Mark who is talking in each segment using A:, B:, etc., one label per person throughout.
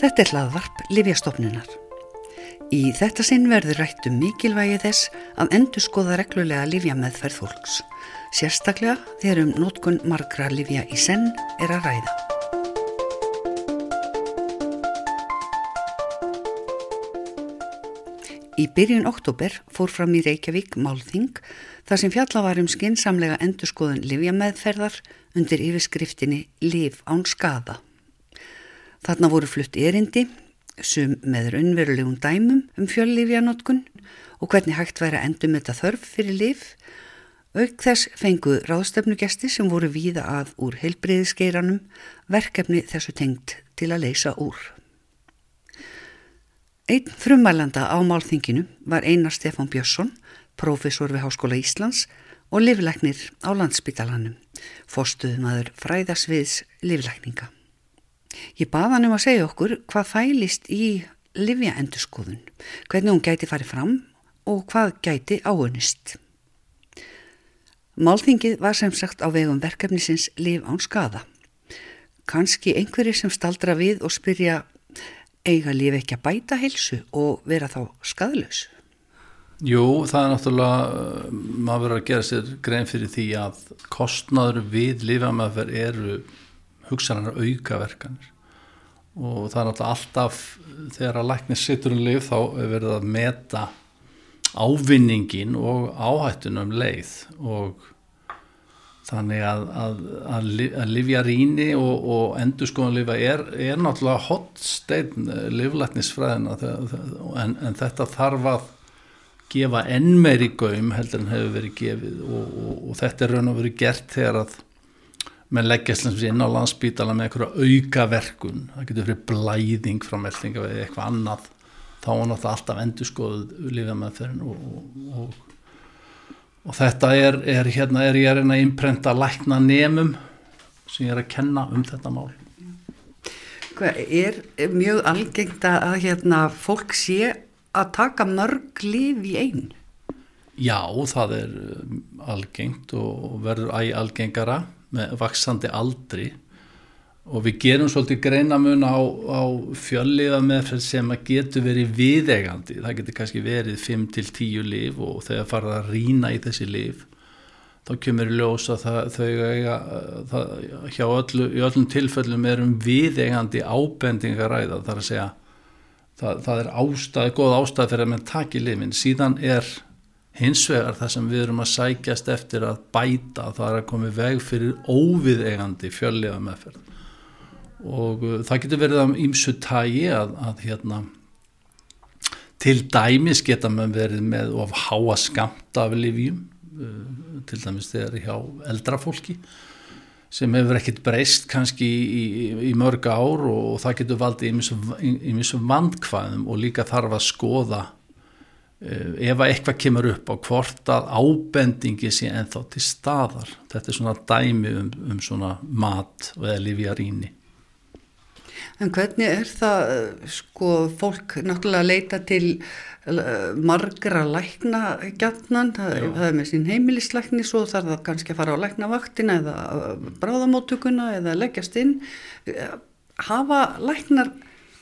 A: Þetta er hlaðvarp Livjastofnunar. Í þetta sinn verður rætt um mikilvægi þess að endur skoða reglulega livja meðferð fólks. Sérstaklega þegar um nótkun margra livja í senn er að ræða. Í byrjun oktober fór fram í Reykjavík málþing þar sem fjalla var um skinsamlega endurskoðun livjameðferðar undir yfirskriftinni Liv án skada. Þarna voru flutt erindi, sum með raunverulegum dæmum um fjöllifjanótkun og hvernig hægt væri að endur með þetta þörf fyrir liv. Auk þess fenguð ráðstefnugesti sem voru víða að úr heilbreyðiskeiranum verkefni þessu tengt til að leysa úr. Einn frumælanda á málþinginu var Einar Stefán Björnsson, profesor við Háskóla Íslands og livleiknir á landsbytalanum, fórstuðumadur fræðasviðs livleikninga. Ég baða hann um að segja okkur hvað fælist í livjaendurskoðun, hvernig hún gæti farið fram og hvað gæti áunist. Málþingið var sem sagt á vegum verkefnisins Liv án skada. Kanski einhverjir sem staldra við og spyrja eiga lífi ekki að bæta heilsu og vera þá skadlaus?
B: Jú, það er náttúrulega, maður verður að gera sér grein fyrir því að kostnaður við lífamæðferð eru hugsanar aukaverkanir. Og það er náttúrulega alltaf þegar að læknir sittur um lif þá er verið að meta ávinningin og áhættunum leið. Og Þannig að, að, að, að livjaríni og, og endurskoðanlifa er, er náttúrulega hotstein eh, livlætnisfræðina en, en þetta þarf að gefa enn meiri gaum heldur en hefur verið gefið. Og, og, og þetta er raun og verið gert þegar að með leggjast inn á landsbítala með einhverja aukaverkun, það getur verið blæðing frá meldinga eða eitthvað annað. Þá er náttúrulega alltaf endurskoðuð lifjamæðferðin og og þetta er, er hérna er ég að imprenta lækna nefnum sem ég er að kenna um þetta mál.
A: Er, mjög algengt að hérna fólk sé að taka mörg liv í einn?
B: Já, það er um, algengt og verður æg algengara með vaksandi aldri og við gerum svolítið greinamun á, á fjölliða meðferð sem að getur verið viðegandi, það getur kannski verið 5-10 líf og þegar farið að rína í þessi líf þá kemur í ljósa það, þau eiga, það, hjá öllu, öllum tilfellum erum viðegandi ábendingaræða, þar að segja það, það er ástæði, góð ástæði fyrir að mann taki lifin, síðan er hins vegar það sem við erum að sækjast eftir að bæta, það er að komi veg fyrir óviðegandi fjölliða meðferð og uh, það getur verið að ímsu tægi að, að hérna til dæmis geta maður verið með of háa skamta af livjum uh, til dæmis þegar hjá eldrafólki sem hefur ekkert breyst kannski í, í, í mörg ár og það getur valdið í mjög vandkvæðum og líka þarf að skoða ef að eitthvað kemur upp á hvort að ábendingi sé ennþá til staðar þetta er svona dæmi um, um svona mat eða livjaríni
A: En hvernig er það, sko, fólk náttúrulega leita til uh, margra lækna gætnan, það, það er með sín heimilislækni, svo þarf það kannski að fara á læknavaktina eða bráðamóttökuna eða leggjast inn. Hafa læknar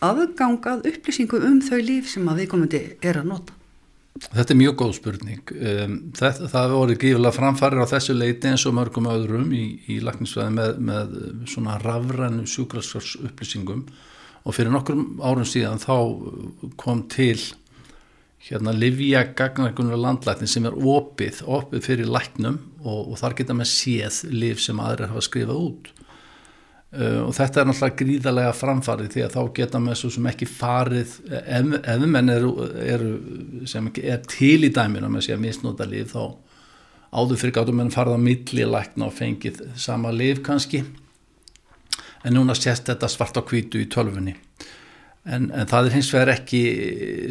A: aðgangað upplýsingum um þau líf sem að viðkomandi er að nota?
B: Þetta er mjög góð spurning. Um, það, það voru gífilega framfærir á þessu leiti eins og mörgum öðrum í, í lakningsvæði með, með svona rafrænu sjúkraskars upplýsingum og fyrir nokkur árum síðan þá kom til hérna Livia Gagnarkunar landlækni sem er opið, opið fyrir læknum og, og þar geta með séð liv sem aðrir hafa skrifað út og þetta er náttúrulega gríðarlega framfarið því að þá geta með svo sem ekki farið ef, ef menn eru, eru sem er til í dæminu með sér misnóta líf þá áður fyrir gáttum menn farið á millilækna og fengið sama líf kannski. En núna sést þetta svart á kvítu í tölfunni en, en það er hins vegar ekki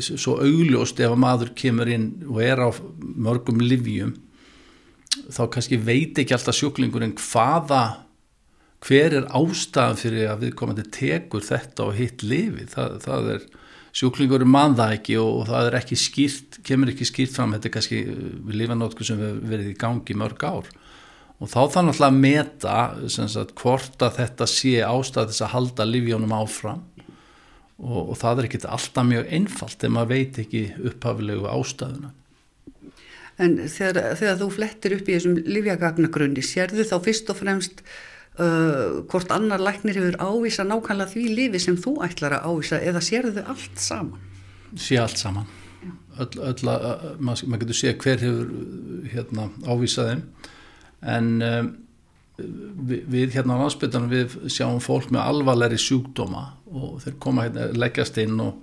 B: svo augljóst ef að maður kemur inn og er á mörgum livjum þá kannski veit ekki alltaf sjúklingurinn hvaða hver er ástæðan fyrir að viðkomandi tekur þetta og hitt lifi? Það, það er sjúklingur mann það ekki og, það er ekki skýrt kemur ekki skýrt fram, þetta er kannski við lifanótku sem við verið í gangi mörg ár. Og þá þannig alltaf að meta sagt, hvort að þetta sé ástæð þess að halda livjónum áfram. Og, og það er ekkit alltaf mjög einfalt ef maður veit ekki upphafilegu ástæðuna.
A: En þegar, þegar þú flettir upp í þessum livjagagnagrunni, sérðu þá fyrst og fremst uh, hvort annar læknir hefur ávisa nákvæmlega því lifi sem þú ætlar að ávisa eða sérðu þau allt saman?
B: Sé allt saman. Öll, öll að, maður, maður getur sé hver hefur hérna, ávísaðið en um, við, við hérna á landsbyttanum við sjáum fólk með alvarleiri sjúkdóma og þeir koma hérna leggjast inn og,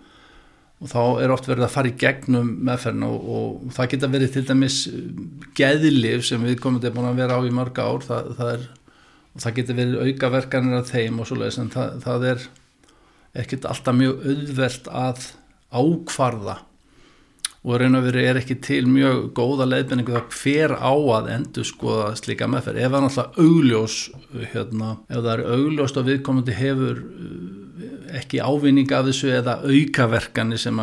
B: og þá er oft verið að fara í gegnum meðferðin og, og það geta verið til dæmis geðlif sem við komum til að vera á í marga ár það, það er, það geta verið aukaverkanir af þeim og svoleiðis en það, það er ekkert alltaf mjög auðvelt að ákvarða. Og raun og veru er ekki til mjög góða leiðbenningu það hver á að endur skoða slíka meðferð. Ef það er náttúrulega augljós hérna, ef það er augljóst og viðkomandi hefur eh, ekki ávinning af þessu eða aukaverkani sem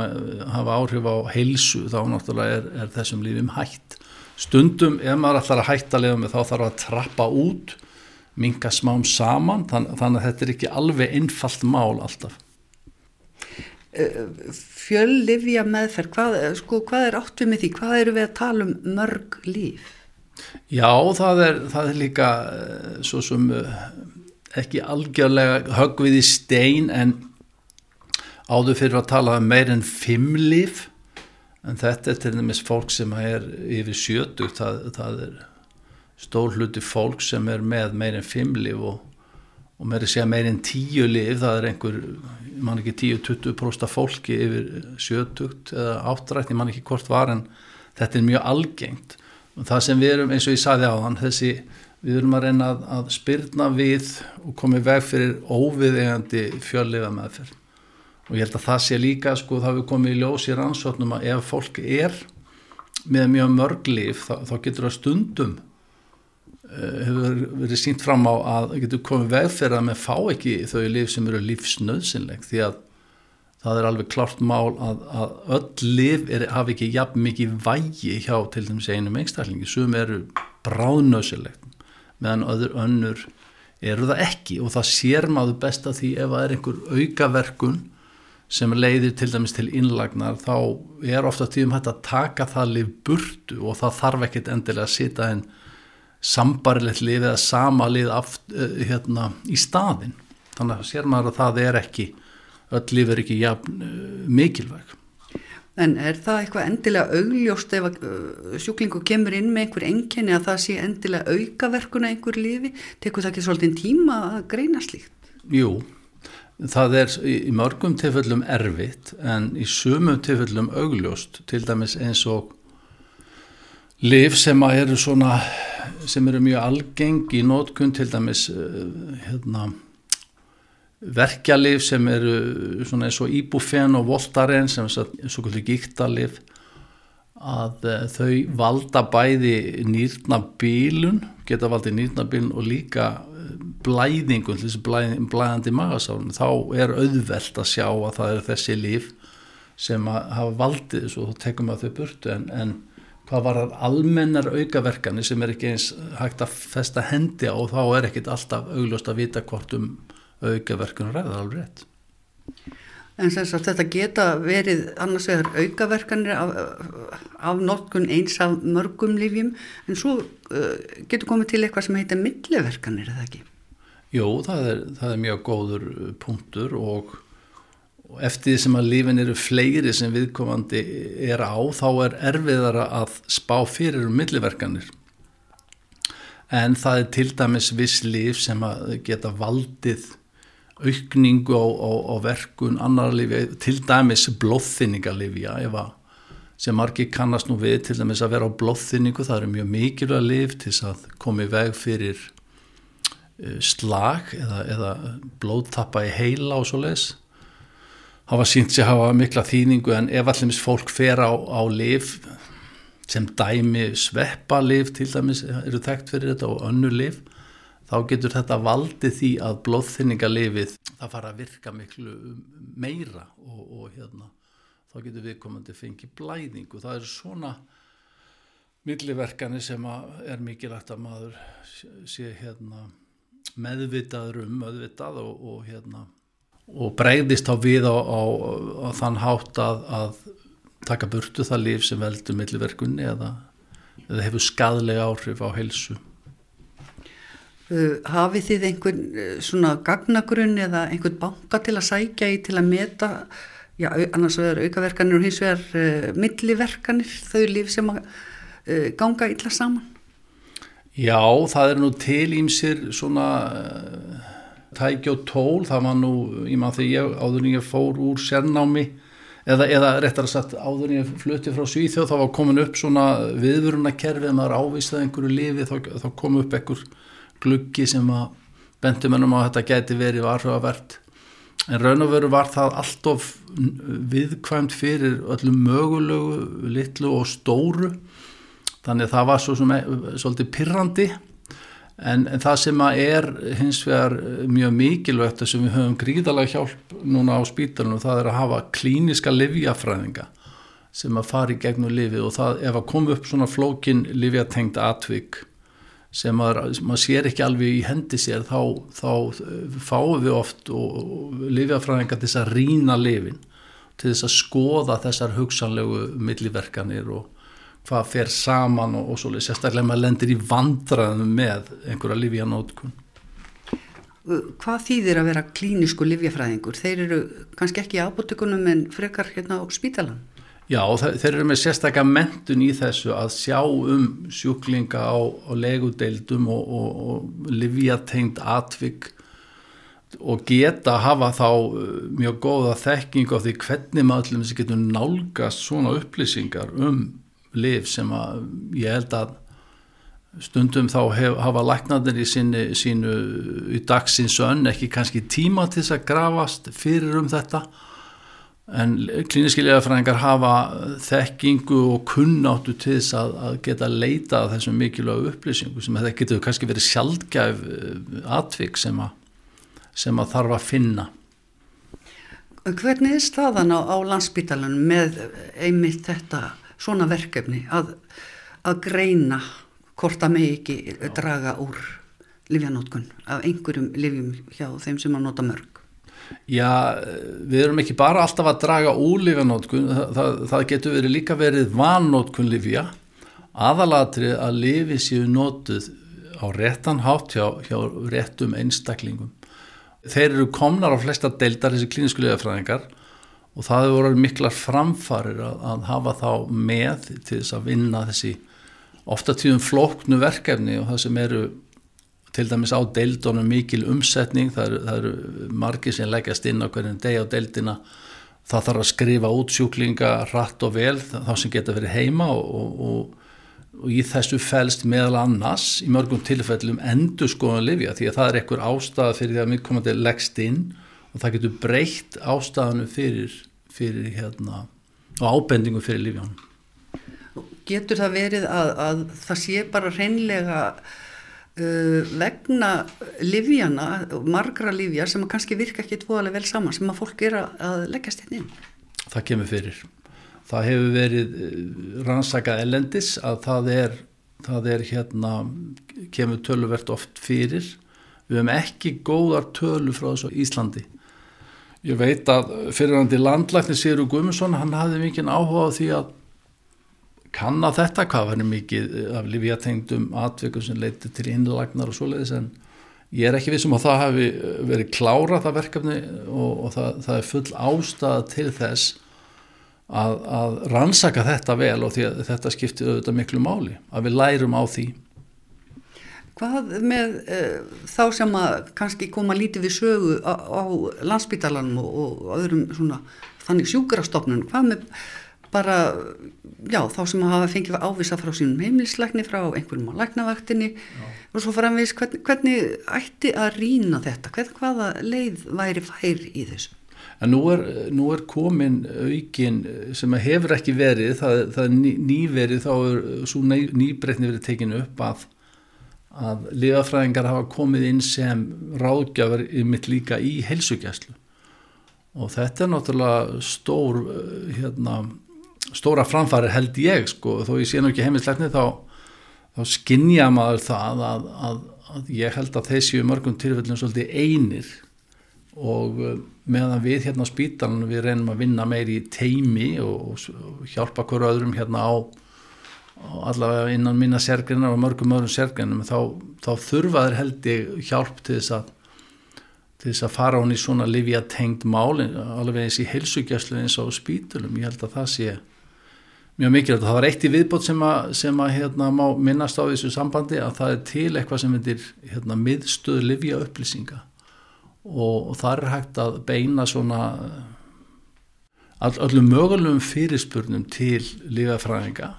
B: hafa áhrif á heilsu þá náttúrulega er, er þessum lífum hætt. Stundum ef maður ætlar að hætta liðum þá þarf að trappa út minga smám saman þann, þannig að þetta er ekki alveg einfalt mál alltaf
A: fjöllifja meðferð, hvað, sko, hvað er átt við með því, hvað eru við að tala um mörg líf?
B: Já, það er, það er líka eh, svo sem eh, ekki algjörlega högvið í stein en áður fyrir að tala um meir en fimm líf en þetta er til dæmis fólk sem er yfir sjötugt, það, það er stór hluti fólk sem er með meir en fimm líf og, og meir að segja meir en tíu líf, það er einhver man ekki 10-20% fólki yfir 70 eða áttrætt, ég man ekki hvort var en þetta er mjög algengt. Og það sem við erum, eins og ég saði á þann þessi, við erum að reyna að, að spyrna við og komið veg fyrir óviðegandi fjölliða meðferð og ég held að það sé líka sko það við komið í ljós í rannsóknum að ef fólk er með mjög mörg líf þá, þá getur það stundum hefur verið sínt fram á að getur komið veg fyrir að með fá ekki þau líf sem eru lífsnöðsynleg því að það er alveg klart mál að, að öll líf er, hafi ekki jafn mikið vægi hjá til dæmis einum einstaklingi. Sem eru bráðnöðsynlegt meðan öður önnur eru það ekki. Og það sér maður best að því ef það er einhver aukaverkun sem leiðir til dæmis til innlagnar þá er ofta tíum hægt að taka það líf burtu og það þarf ekkit endilega að sita einn sambarilegt lið eða sama lið aft, uh, hérna, í staðin þannig að sér maður að það er ekki öll lið er ekki jafn, uh, mikilvæg.
A: En er það eitthvað endilega augljóst ef uh, sjúklingu kemur inn með einhver enginni að það sé endilega aukaverkuna einhver lifi, tekur það ekki svolítið tíma að greina slíkt?
B: Jú, það er í mörgum tilfellum erfitt en í sumum tilfellum augljóst til dæmis eins og liv sem eru svona sem eru mjög algeng í nótkun til dæmis eh, hérna, verkjalif sem eru svona eins og Ibufen og Voltaren sem er svo kvöldur gíktalif að uh, þau valda bæði nýrnabílun geta valdið nýrnabílun og líka eh, blæðingun, blæð, blæðandi magasárun, þá er auðvelt að sjá að það eru þessi líf sem hafa valdið og þá tekum við þau burtu. En, en hvað var það almennar aukaverkani sem er ekki eins hægt að festa hendi á og þá er ekkit alltaf augljóst að vita hvort um aukaverkunum ræða alveg rétt.
A: En þess að þetta geta verið annars vegar aukaverkanir af, af notkun eins af mörgum lífjum en svo uh, getur komið til eitthvað sem heitir milliverkanir, eða ekki?
B: Jú, það er, það er mjög góður punktur og og eftir því sem að lífin eru fleiri sem viðkomandi er á þá er erfiðara að spá fyrir um milliverkanir. En það er til dæmis viss líf sem að geta valdið aukningu á, á, á verkun annar lífi, til dæmis blóðþyningalífja sem margir kannast nú við til dæmis að vera á blóðþyningu, það eru mjög mikilvæg líf til að komi veg fyrir eh, slag eða, eða blóðtappa í heila og svo leiðis hafa sínt sér hafa mikla þýningu en ef allir mis fólk fer á, á liv sem dæmi sveppaliv til dæmis eru þekkt fyrir þetta og önnu liv þá getur þetta valdið því að blóðþyningalifið það fara að virka miklu meira og, og hérna þá getur við komandi fengið blæðingu. Það eru svona milliverkani sem er mikilvægt að maður sé hérna meðvitaður um meðvitað og, og hérna og bregðist þá við á, á, á þann hátt að, að taka burtu það líf sem veldur milliverkunni eða, eða hefur skadlega áhrif á helsu.
A: Uh, hafið þið einhvern uh, svona gagnagrunn eða einhvern banka til að sækja í til að meta, já annars vegar aukaverkanir og hins vegar uh, milliverkanir, þau líf sem að uh, ganga illa saman?
B: Já, það er nú til ímsir svona tæki og tól, það var nú, ég maður þegar ég áður en ég fór úr sérnámi eða, eða réttar að sagt áður en ég flutti frá Svíþjóð þá var komin upp svona viðvörunarkerfi en maður ávistaði einhverju lifi þá, þá kom upp einhver gluggi sem að bendumennum á þetta geti verið varfugavert en raun og veru var það alltof viðkvæmt fyrir öllum mögulegu litlu og stóru. Þannig að það var svo sem, svolítið pirrandi en, en það sem að er hins vegar mjög mikilvægt sem við höfum gríðalega hjálp núna á spítalunum það er að hafa klíniska livjafræðinga sem að fara í gegnum lifið og það ef að koma upp svona flókin livjatengt atvik sem maður, maður sér ekki alveg í hendi sér þá, þá fáum við oft og, og lifjafræðinga til þess að rína lifin til þess að skoða þessar hugsanlegu milliverkanir og hvað fer saman og, og svolítið sérstaklega maður lendir í vandraðum með einhverja lifjanótkun
A: Hvað þýðir að vera klínisku lifjafræðingur? Þeir eru kannski ekki í ábúttökunum en frekar hérna á spítalan
B: Já, þeir eru með sérstaklega mentun í þessu að sjá um sjúklinga á, á legudeildum og, og, og livjatengt atvik og geta hafa þá uh, mjög góða þekking á því hvernig maður allir getur nálgast svona upplýsingar um liv sem að ég held að stundum þá hef, hafa læknarnir í sínu, sínu í dagsins önn ekki kannski tíma til þess að grafast fyrir um þetta. En klíniski legafræðingar hafa þekkingu og kunnáttu til þess að, að geta leita þessum mikilvægu upplýsingu sem þetta getur kannski verið sjálfgæf eh, atvik sem að, sem að þarf að finna.
A: Hvernig er staðan á, á landsbytalanum með einmitt þetta svona verkefni að, að greina hvort að megi ekki draga úr livjanótkun af einhverjum livjum hjá þeim sem að nota mörg.
B: Já, við erum ekki bara alltaf að draga úlífanótkun, það, það, það getur verið líka verið vannótkun livja, aðalatri að lifi séu nótuð á réttan hátt hjá, hjá réttum einstaklingum. Þeir eru komnar á flesta deildar þessi klínisku lifjafræðingar og það hefur voruð miklar framfarir að, að hafa þá með til þess að vinna þessi ofta tíðum flóknu verkefni og það sem eru til dæmis á deildunum mikil umsetning, það eru, það eru margi sem leggjast inn á hverjum deg á deildina. Það þarf að skrifa út sjúklinga rætt og vel þá sem geta verið heima og, og, og í þessu fælst meðal annars í mörgum tilfellum endur skoðan livja því að það er ekkur ástæða fyrir því að til leggst inn og það getur breytt ástæðanu fyrir, fyrir hérna og ábendingu fyrir livjónum.
A: Getur það verið að, að það sé bara reynlega Uh, vegna livjana, margra livja sem kannski virka ekki tvoðalega vel saman sem að fólk er að leggjast hérna inn?
B: Það kemur fyrir. Það hefur verið uh, rannsakað elendis að það er, það er hérna kemur töluvert oft fyrir. Við hefum ekki góðar tölu frá þessu Íslandi ég veit að fyrirhandi landlækni Sigur Guðmundsson hann hafði mikið áhuga á því að kann að þetta hvað verður mikið af lífjatengdum atvikum sem leiti til innlagnar og svoleiðis en ég er ekki vissum að það hafi verið klára það verkefni og, og það, það er full ástæða til þess að, að rannsaka þetta vel og því að þetta skiptir auðvitað miklu máli að við lærum á því
A: Hvað með uh, þá sem að kannski koma lítið við sögu á, á landsbytalanum og, og öðrum svona þannig sjúkurastofnun, hvað með bara, já, þá sem hafa fengið ávisa frá sínum heimilisleikni frá einhverjum á læknavaktinni já. og svo framvís hvernig, hvernig ætti að rína þetta, Hvern, hvaða leið væri fær í þessu?
B: En nú er, nú er komin aukin sem hefur ekki verið, það, það ný, nýverið, þá er svo ný, nýbreytni verið tekinu upp að, að liðafræðingar hafa komið inn sem ráðgjafar mitt líka í helsugjæslu og þetta er náttúrulega stór hérna stóra framfæri held ég sko, þó ég sé nú ekki heimisleikni þá, þá skinnja maður það að, að, að ég held að þessi mörgum tilfellin svolítið einir. Og uh, meðan við hérna á spítalan við reynum að vinna meir í teimi og, og hjálpa hverju öðrum hérna á, á allavega innan minna sérgrinnar og mörgum öðrum sérgrinnum þá, þá þurfa þeir held ég hjálp til þess að til þess að fara hún í svona livja tengd málin alveg eins í heilsugjæslu eins á spítulum, ég held að það sé mjög mikilvægt. Það var eitt í viðbót sem að, sem að hérna, má minnast á þessu sambandi að það er til eitthvað sem heitir hérna, miðstöðu livja upplýsinga og, og það er hægt að beina svona all, öllum mögulegum fyrirspurnum til livjafræðinga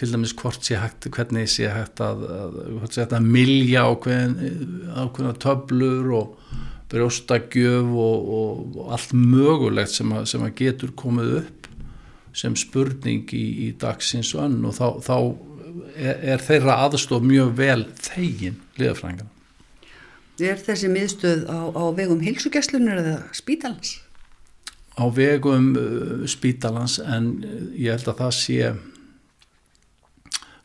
B: til dæmis hvort sé hægt, hvernig sé hægt að, að hvort sé hægt að milja ákveðna töblur og brjóstagjöf og, og, og allt mögulegt sem að, sem að getur komið upp sem spurning í, í dagsins önn og þá, þá er, er þeirra aðstof mjög vel þegin liðafræðingarna.
A: Er þessi miðstöð á, á vegum heilsugjastlunar eða spítalans?
B: Á vegum uh, spítalans en ég held að það sé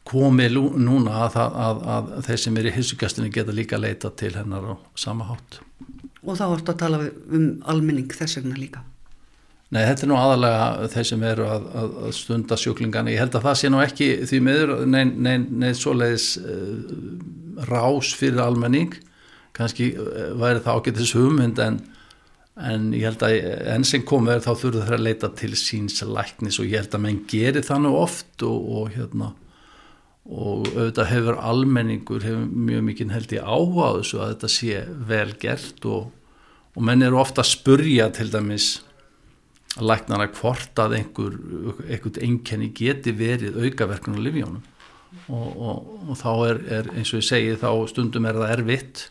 B: komið núna að, að, að þeir sem er í heilsugjastlunni geta líka leita til hennar á sama hátt.
A: Og þá ertu að tala um almenning þess vegna líka?
B: Nei, þetta er nú aðalega þeir sem eru að, að, að stunda sjúklingana. Ég held að það sé nú ekki því miður, nein, nein, nein svoleiðis uh, rás fyrir almenning. Kanski uh, væri það ágættis hugmynd en, en ég held að enn sem komur þá þurfur það að leita til síns læknis og ég held að menn gerir það nú oft og, og hérna og auðvitað hefur almenningur hefur mjög mikið held í áhuga á þessu að þetta sé vel gert og, og menn eru ofta að spurja til dæmis að læknara hvort að einhver, einhvern enkenni geti verið aukaverkun á livjónum og, og, og þá er, er eins og ég segi þá stundum er það erfitt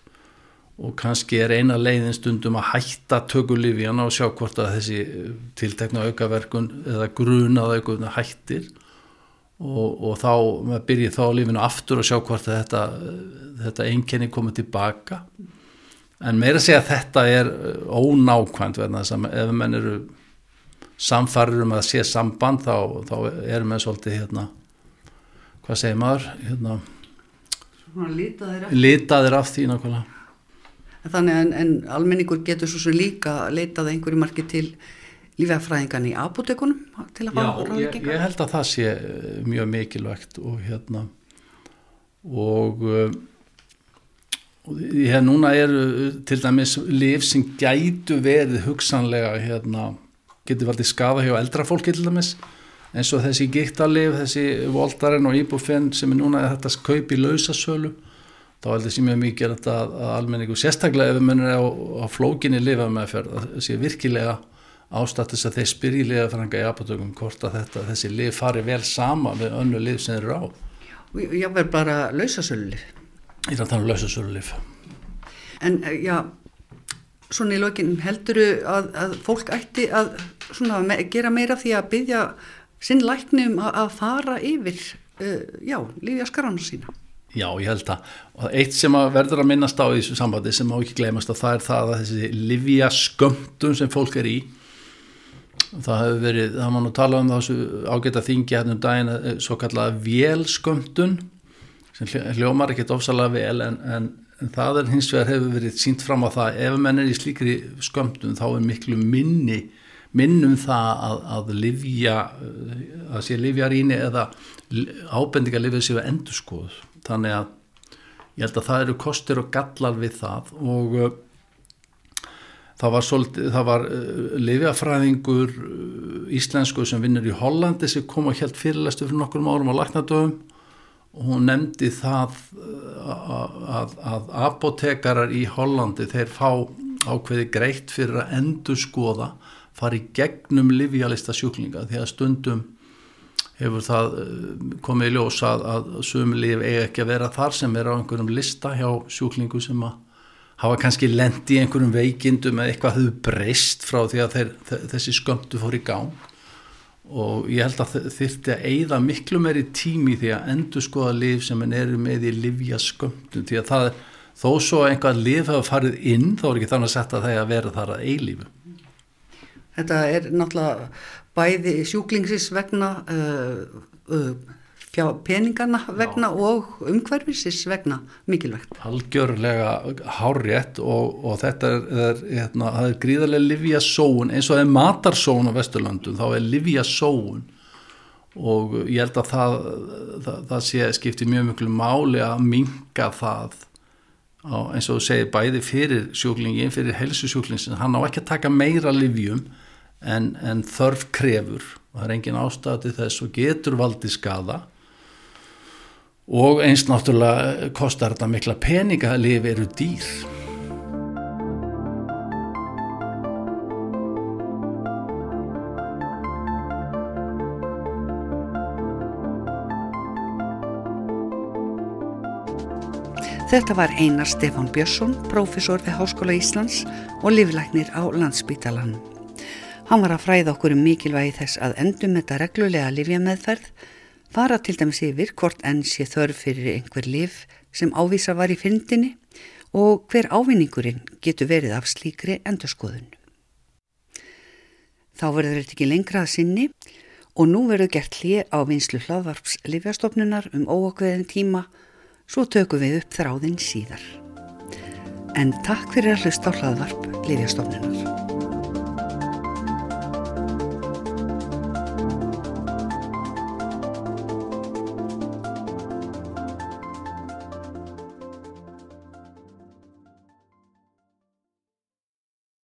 B: og kannski er eina leiðin stundum að hætta tökulivjana og sjá hvort að þessi tiltekna aukaverkun eða grunað aukaverkun hættir og, og þá byrjir þá lífinu aftur og sjá hvort þetta, þetta enkenni komið tilbaka en meira segja að þetta er ónákvæmt verðan þess að ef menn eru samfarrir um að sé samband þá, þá erum við svolítið hérna, hvað segir maður hérna,
A: litaðir af,
B: því nákvæmlega.
A: Þannig en, en almenningur getur svo líka leitað einhverju marki til lífæðfræðingan í apotekunum til að fá
B: ráðgengar? Já, ég, held að það sé eh, mjög mikilvægt og hérna og uh, og ég, núna eru til dæmis liv sem gætu verið hugsanlega hérna getur valdið skafa hjá eldra fólki til dæmis eins og þessi gíktalif, þessi voltaren og íbúfinn sem er núna þetta kaup í lausasölu þá er þessi mjög mikið að, að almenningu sérstaklega ef við munum á, á flókinni lifa meðferð að þessi virkilega ástattis að þeir spyrji liðafranga í apotökum hvort að þetta, þessi lif fari vel sama með önnu lif sem þeir eru á.
A: Já, verð bara lausasölu lif
B: Ég er að tala um lausasölu lif
A: En já svona í lokin helduru að, að fólk ætti að svona, me, gera meira því að byggja sinn læknum að, að fara yfir uh, já, lífja skarana sína?
B: Já, ég held að og eitt sem að verður að minnast á í þessu sambandi sem má ekki glemast að það er það að þessi livja skömmtum sem fólk er í það hefur verið, það má nú tala um þessu ágæta þingi hérna um daginn eh, svo kallaða vélskömmtun sem hljómar ekkert ofsalega vel en, en en það er hins vegar hefur verið sínt fram á það ef menn er í slíkri skömmtum þá er miklu minni minnum það að, að livja að sé livjaríni eða ábendinga livið séu endur skoð þannig að ég held að það eru kostir og gallar við það og uh, það var, svolítið, það var uh, livjafræðingur uh, íslensku sem vinnur í Hollandi sem kom og held fyrirlestu fyrir nokkur árum á laknadöfum og hún nefndi það uh, að, að apotekarar í Hollandi þeir fá ákveði greitt fyrir að endur skoða fari gegnum livjalista sjúklinga því að stundum hefur það komið í ljós að, að sumlif eigi ekki að vera þar sem er á einhverjum lista hjá sjúklingu sem að hafa kannski lendi í einhverjum veikindum eða eitthvað höfðu breyst frá því að þeir, þessi skömmtu fór í gang. Og ég held að þurfti að eigða miklu meiri tími því að endur skoða liv sem en eru með í livja skömmtum því að það er þó svo að einhvað liv hafa farið inn þá er ekki þannig að setja það að vera þar að eilífu.
A: Þetta er náttúrulega bæði sjúklingsis vegna uh, uh, peningana vegna Já. og umhverfisins vegna mikilvægt.
B: Algjörlega hárétt og, og þetta er, er, hérna, er gríðarlega livja sóun eins og það er matarsóun á Vesturlandum þá er livja sóun og ég held að það, það, það sé skipti mjög mjög mjög máli að minga það á, eins og þú segir bæði fyrir sjúklingin, fyrir helsusjúklingin hann á ekki að taka meira livjum en, en þörf krefur og það er engin ástæði þess og getur valdi skada og eins náttúrulega kostar þetta mikla peninga að lifi eru dýr
A: Þetta var Einar Stefán Björnsson, profesor við Háskóla Íslands og livlæknir á landsbítalan. Hann var að fræða okkur um mikilvægi þess að endum þetta reglulega livjameðferð, fara til dæmis yfir hvort enn sé þörf fyrir einhver liv sem ávísa var í fyndinni og hver ávinningurinn getur verið af slíkri endurskoðun. Þá verður þetta ekki lengra að sinni og nú verður gert hlið á vinslu hlaðvarps livjastofnunar um óokveðin tíma Svo tökum við upp þráðinn síðar. En takk fyrir að hlusta á hlaðvarp Livjastofnunar.